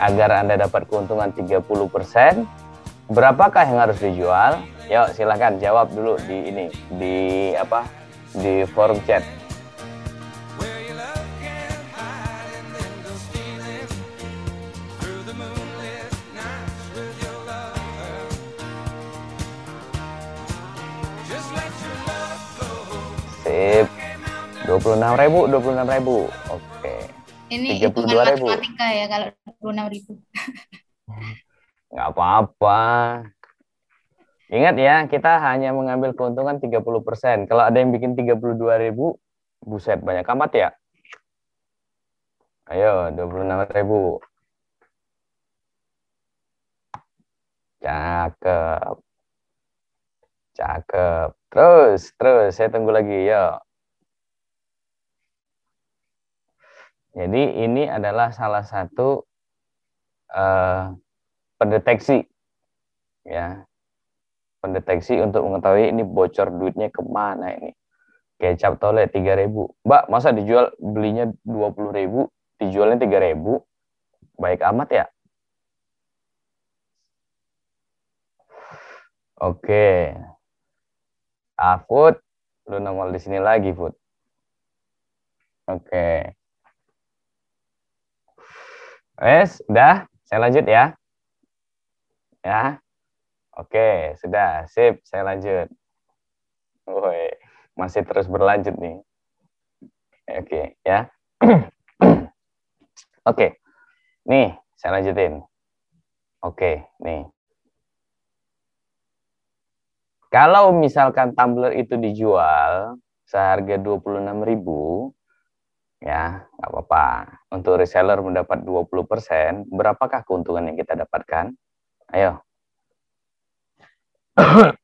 Agar Anda dapat keuntungan 30%, berapakah yang harus dijual? Yuk silahkan jawab dulu di ini, di apa? Di forum chat. Sip. 26.000 ribu, 26 ribu. Oke. Ini 32.000. hitungan matematika ya kalau 26 ribu. nggak apa-apa. Ingat ya, kita hanya mengambil keuntungan 30%. Kalau ada yang bikin 32 ribu, buset banyak amat ya. Ayo, 26 ribu. Cakep. Cakep. Terus, terus. Saya tunggu lagi. Yuk. Jadi ini adalah salah satu eh, pendeteksi ya pendeteksi untuk mengetahui ini bocor duitnya ke mana ini kecap tole 3000 mbak masa dijual belinya 20000 dijualnya 3000 baik amat ya oke ah Food lu nongol di sini lagi Food oke Wes, udah, saya lanjut ya. Ya. Oke, sudah. Sip, saya lanjut. Woi, masih terus berlanjut nih. Oke, ya. Oke. Nih, saya lanjutin. Oke, nih. Kalau misalkan tumbler itu dijual seharga 26.000, ya, nggak apa-apa. Untuk reseller mendapat 20%, berapakah keuntungan yang kita dapatkan? Ayo.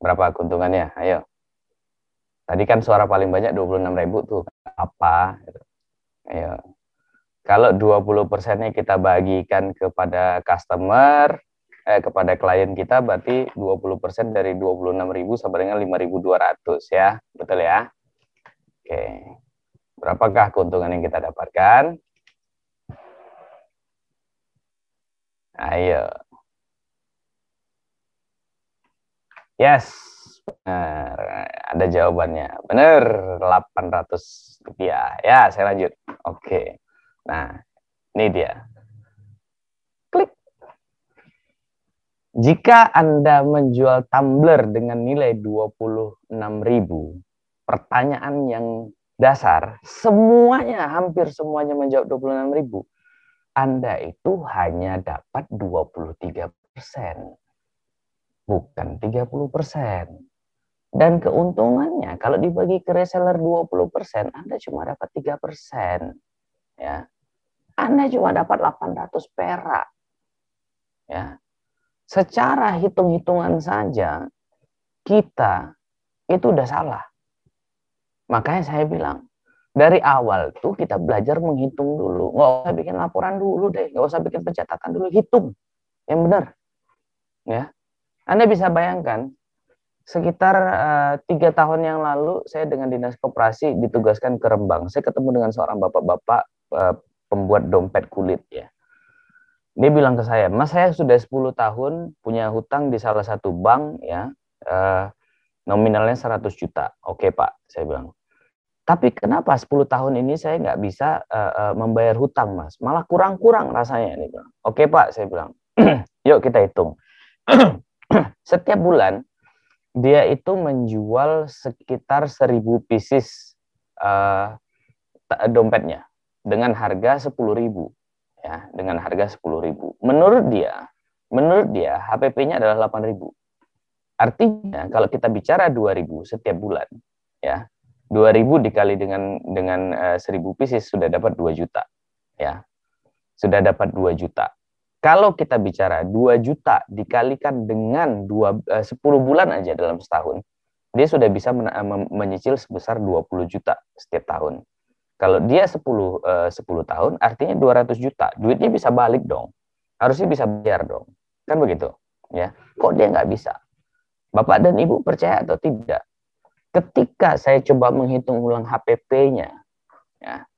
Berapa keuntungannya? Ayo. Tadi kan suara paling banyak 26.000 tuh. Apa? Ayo. Kalau 20%-nya kita bagikan kepada customer, eh, kepada klien kita berarti 20% dari 26.000 sama dengan 5.200 ya. Betul ya? Oke. Berapakah keuntungan yang kita dapatkan? Ayo. Yes. Benar. Ada jawabannya. Benar. 800 rupiah. Ya, saya lanjut. Oke. Nah, ini dia. Klik. Jika Anda menjual tumbler dengan nilai 26.000, pertanyaan yang dasar, semuanya, hampir semuanya menjawab 26.000. Anda itu hanya dapat 23 persen, bukan 30 persen. Dan keuntungannya kalau dibagi ke reseller 20 persen, Anda cuma dapat 3 persen. Ya. Anda cuma dapat 800 perak. Ya. Secara hitung-hitungan saja, kita itu udah salah. Makanya saya bilang, dari awal tuh kita belajar menghitung dulu. Nggak usah bikin laporan dulu deh. Nggak usah bikin pencatatan dulu. Hitung. Yang benar. Ya. Anda bisa bayangkan, sekitar uh, tiga tahun yang lalu, saya dengan Dinas Koperasi ditugaskan ke Rembang. Saya ketemu dengan seorang bapak-bapak uh, pembuat dompet kulit. ya. Dia bilang ke saya, Mas saya sudah 10 tahun punya hutang di salah satu bank. ya uh, Nominalnya 100 juta. Oke Pak, saya bilang tapi kenapa 10 tahun ini saya nggak bisa uh, membayar hutang, Mas? Malah kurang-kurang rasanya. Ini bilang. Oke, Pak, saya bilang. Yuk kita hitung. Setiap bulan dia itu menjual sekitar 1000 pieces uh, dompetnya dengan harga 10.000 ya, dengan harga 10.000. Menurut dia, menurut dia HPP-nya adalah 8.000. Artinya kalau kita bicara 2.000 setiap bulan, ya 2000 dikali dengan dengan uh, 1000 pieces sudah dapat 2 juta. Ya. Sudah dapat 2 juta. Kalau kita bicara 2 juta dikalikan dengan 2 uh, 10 bulan aja dalam setahun, dia sudah bisa men menyicil sebesar 20 juta setiap tahun. Kalau dia 10 uh, 10 tahun artinya 200 juta. Duitnya bisa balik dong. harusnya bisa bayar dong. Kan begitu, ya. Kok dia nggak bisa? Bapak dan Ibu percaya atau tidak? Ketika saya coba menghitung ulang HPP-nya, ya,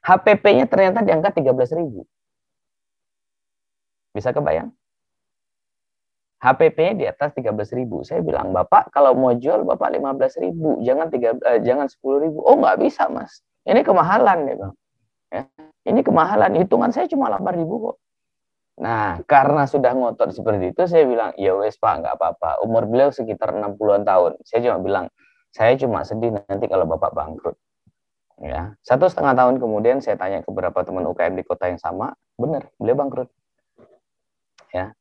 HPP-nya ternyata di angka 13.000. Bisa kebayang? HPP-nya di atas 13.000. Saya bilang, Bapak kalau mau jual Bapak 15.000, jangan tiga eh, jangan 10.000. Oh, nggak bisa, Mas. Ini kemahalan, dia bilang. Ya, ini kemahalan. Hitungan saya cuma 8.000 kok. Nah, karena sudah ngotot seperti itu, saya bilang, ya wes Pak, nggak apa-apa. Umur beliau sekitar 60-an tahun. Saya cuma bilang, saya cuma sedih nanti kalau Bapak bangkrut. Ya, satu setengah tahun kemudian saya tanya ke beberapa teman UKM di kota yang sama, benar, beliau bangkrut. Ya,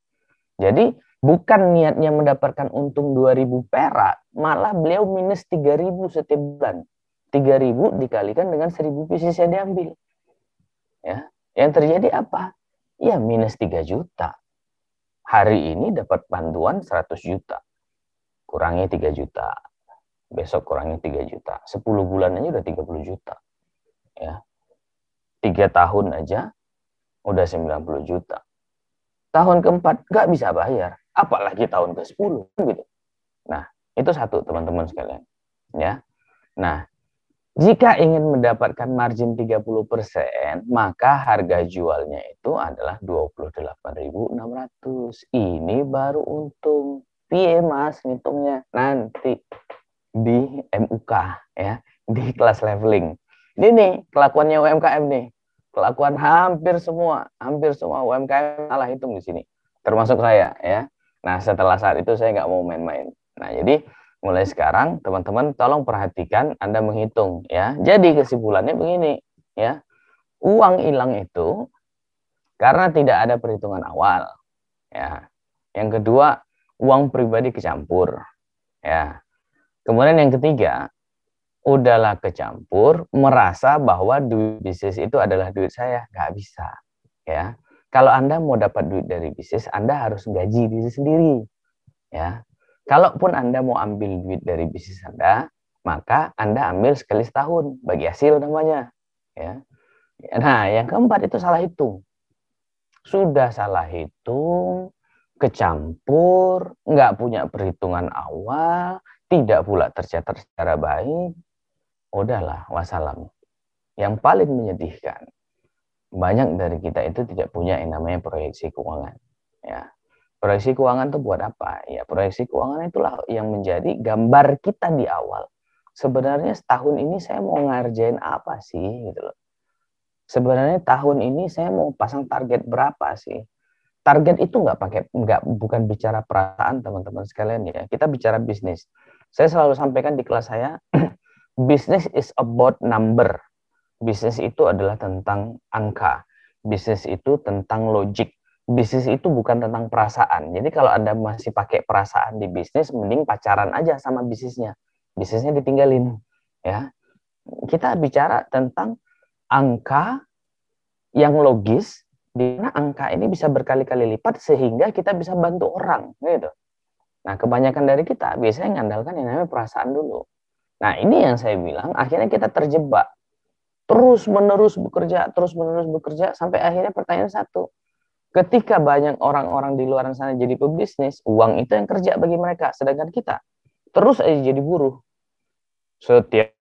jadi bukan niatnya mendapatkan untung 2000 perak, malah beliau minus 3000 setiap bulan. 3000 dikalikan dengan 1000 bisnis yang diambil. Ya, yang terjadi apa? Ya minus 3 juta. Hari ini dapat bantuan 100 juta. Kurangi 3 juta besok kurangnya 3 juta. 10 bulan aja udah 30 juta. Ya. 3 tahun aja udah 90 juta. Tahun keempat nggak bisa bayar, apalagi tahun ke-10 gitu. Nah, itu satu teman-teman sekalian. Ya. Nah, jika ingin mendapatkan margin 30%, maka harga jualnya itu adalah 28.600. Ini baru untung. Piye Mas ngitungnya? Nanti di MUK ya di kelas leveling. Ini nih kelakuannya UMKM nih. Kelakuan hampir semua, hampir semua UMKM salah hitung di sini. Termasuk saya ya. Nah, setelah saat itu saya nggak mau main-main. Nah, jadi mulai sekarang teman-teman tolong perhatikan Anda menghitung ya. Jadi kesimpulannya begini ya. Uang hilang itu karena tidak ada perhitungan awal. Ya. Yang kedua, uang pribadi kecampur. Ya. Kemudian yang ketiga, udahlah kecampur, merasa bahwa duit bisnis itu adalah duit saya. Nggak bisa. ya. Kalau Anda mau dapat duit dari bisnis, Anda harus gaji diri sendiri. ya. Kalaupun Anda mau ambil duit dari bisnis Anda, maka Anda ambil sekali setahun, bagi hasil namanya. Ya. Nah, yang keempat itu salah hitung. Sudah salah hitung, kecampur, nggak punya perhitungan awal, tidak pula tercatat secara baik, udahlah wassalam. Yang paling menyedihkan, banyak dari kita itu tidak punya yang namanya proyeksi keuangan. Ya, proyeksi keuangan itu buat apa? Ya, proyeksi keuangan itulah yang menjadi gambar kita di awal. Sebenarnya setahun ini saya mau ngarjain apa sih gitu loh. Sebenarnya tahun ini saya mau pasang target berapa sih? Target itu nggak pakai nggak bukan bicara perasaan teman-teman sekalian ya. Kita bicara bisnis saya selalu sampaikan di kelas saya, bisnis is about number. Bisnis itu adalah tentang angka. Bisnis itu tentang logik. Bisnis itu bukan tentang perasaan. Jadi kalau Anda masih pakai perasaan di bisnis, mending pacaran aja sama bisnisnya. Bisnisnya ditinggalin. ya. Kita bicara tentang angka yang logis, di mana angka ini bisa berkali-kali lipat sehingga kita bisa bantu orang. gitu. Nah, kebanyakan dari kita biasanya mengandalkan yang namanya perasaan dulu. Nah, ini yang saya bilang, akhirnya kita terjebak. Terus menerus bekerja, terus menerus bekerja, sampai akhirnya pertanyaan satu. Ketika banyak orang-orang di luar sana jadi pebisnis, uang itu yang kerja bagi mereka. Sedangkan kita terus aja jadi buruh. Setiap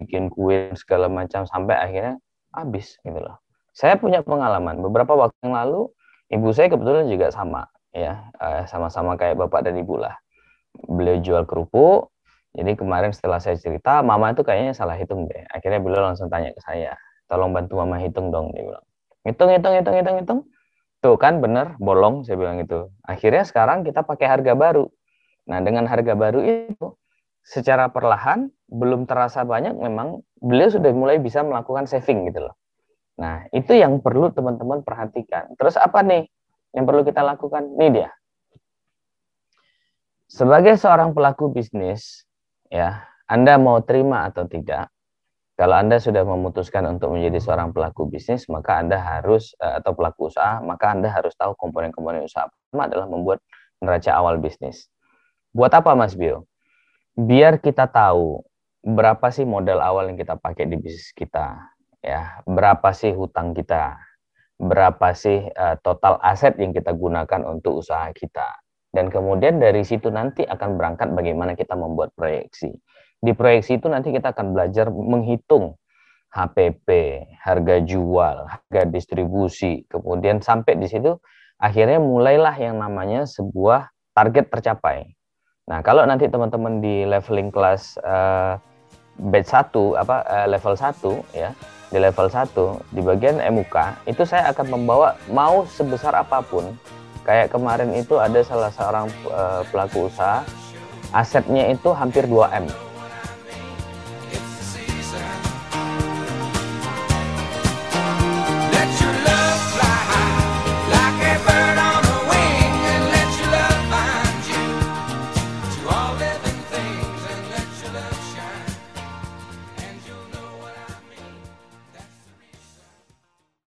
bikin kue segala macam sampai akhirnya habis gitu loh. Saya punya pengalaman beberapa waktu yang lalu ibu saya kebetulan juga sama ya eh, sama-sama kayak bapak dan ibu lah beliau jual kerupuk jadi kemarin setelah saya cerita mama itu kayaknya salah hitung deh akhirnya beliau langsung tanya ke saya tolong bantu mama hitung dong dia bilang hitung hitung hitung hitung hitung tuh kan bener bolong saya bilang itu akhirnya sekarang kita pakai harga baru. Nah dengan harga baru itu secara perlahan belum terasa banyak memang beliau sudah mulai bisa melakukan saving gitu loh. Nah itu yang perlu teman-teman perhatikan. Terus apa nih yang perlu kita lakukan? Ini dia. Sebagai seorang pelaku bisnis, ya, Anda mau terima atau tidak, kalau Anda sudah memutuskan untuk menjadi seorang pelaku bisnis, maka Anda harus eh, atau pelaku usaha, maka Anda harus tahu komponen-komponen usaha. Pertama adalah membuat neraca awal bisnis. Buat apa Mas Bio? Biar kita tahu berapa sih modal awal yang kita pakai di bisnis kita, ya, berapa sih hutang kita, berapa sih uh, total aset yang kita gunakan untuk usaha kita. Dan kemudian dari situ nanti akan berangkat bagaimana kita membuat proyeksi. Di proyeksi itu nanti kita akan belajar menghitung HPP, harga jual, harga distribusi, kemudian sampai di situ akhirnya mulailah yang namanya sebuah target tercapai. Nah, kalau nanti teman-teman di leveling kelas uh, batch 1 apa uh, level 1 ya, di level 1 di bagian MUK itu saya akan membawa mau sebesar apa pun. Kayak kemarin itu ada salah seorang uh, pelaku usaha asetnya itu hampir 2M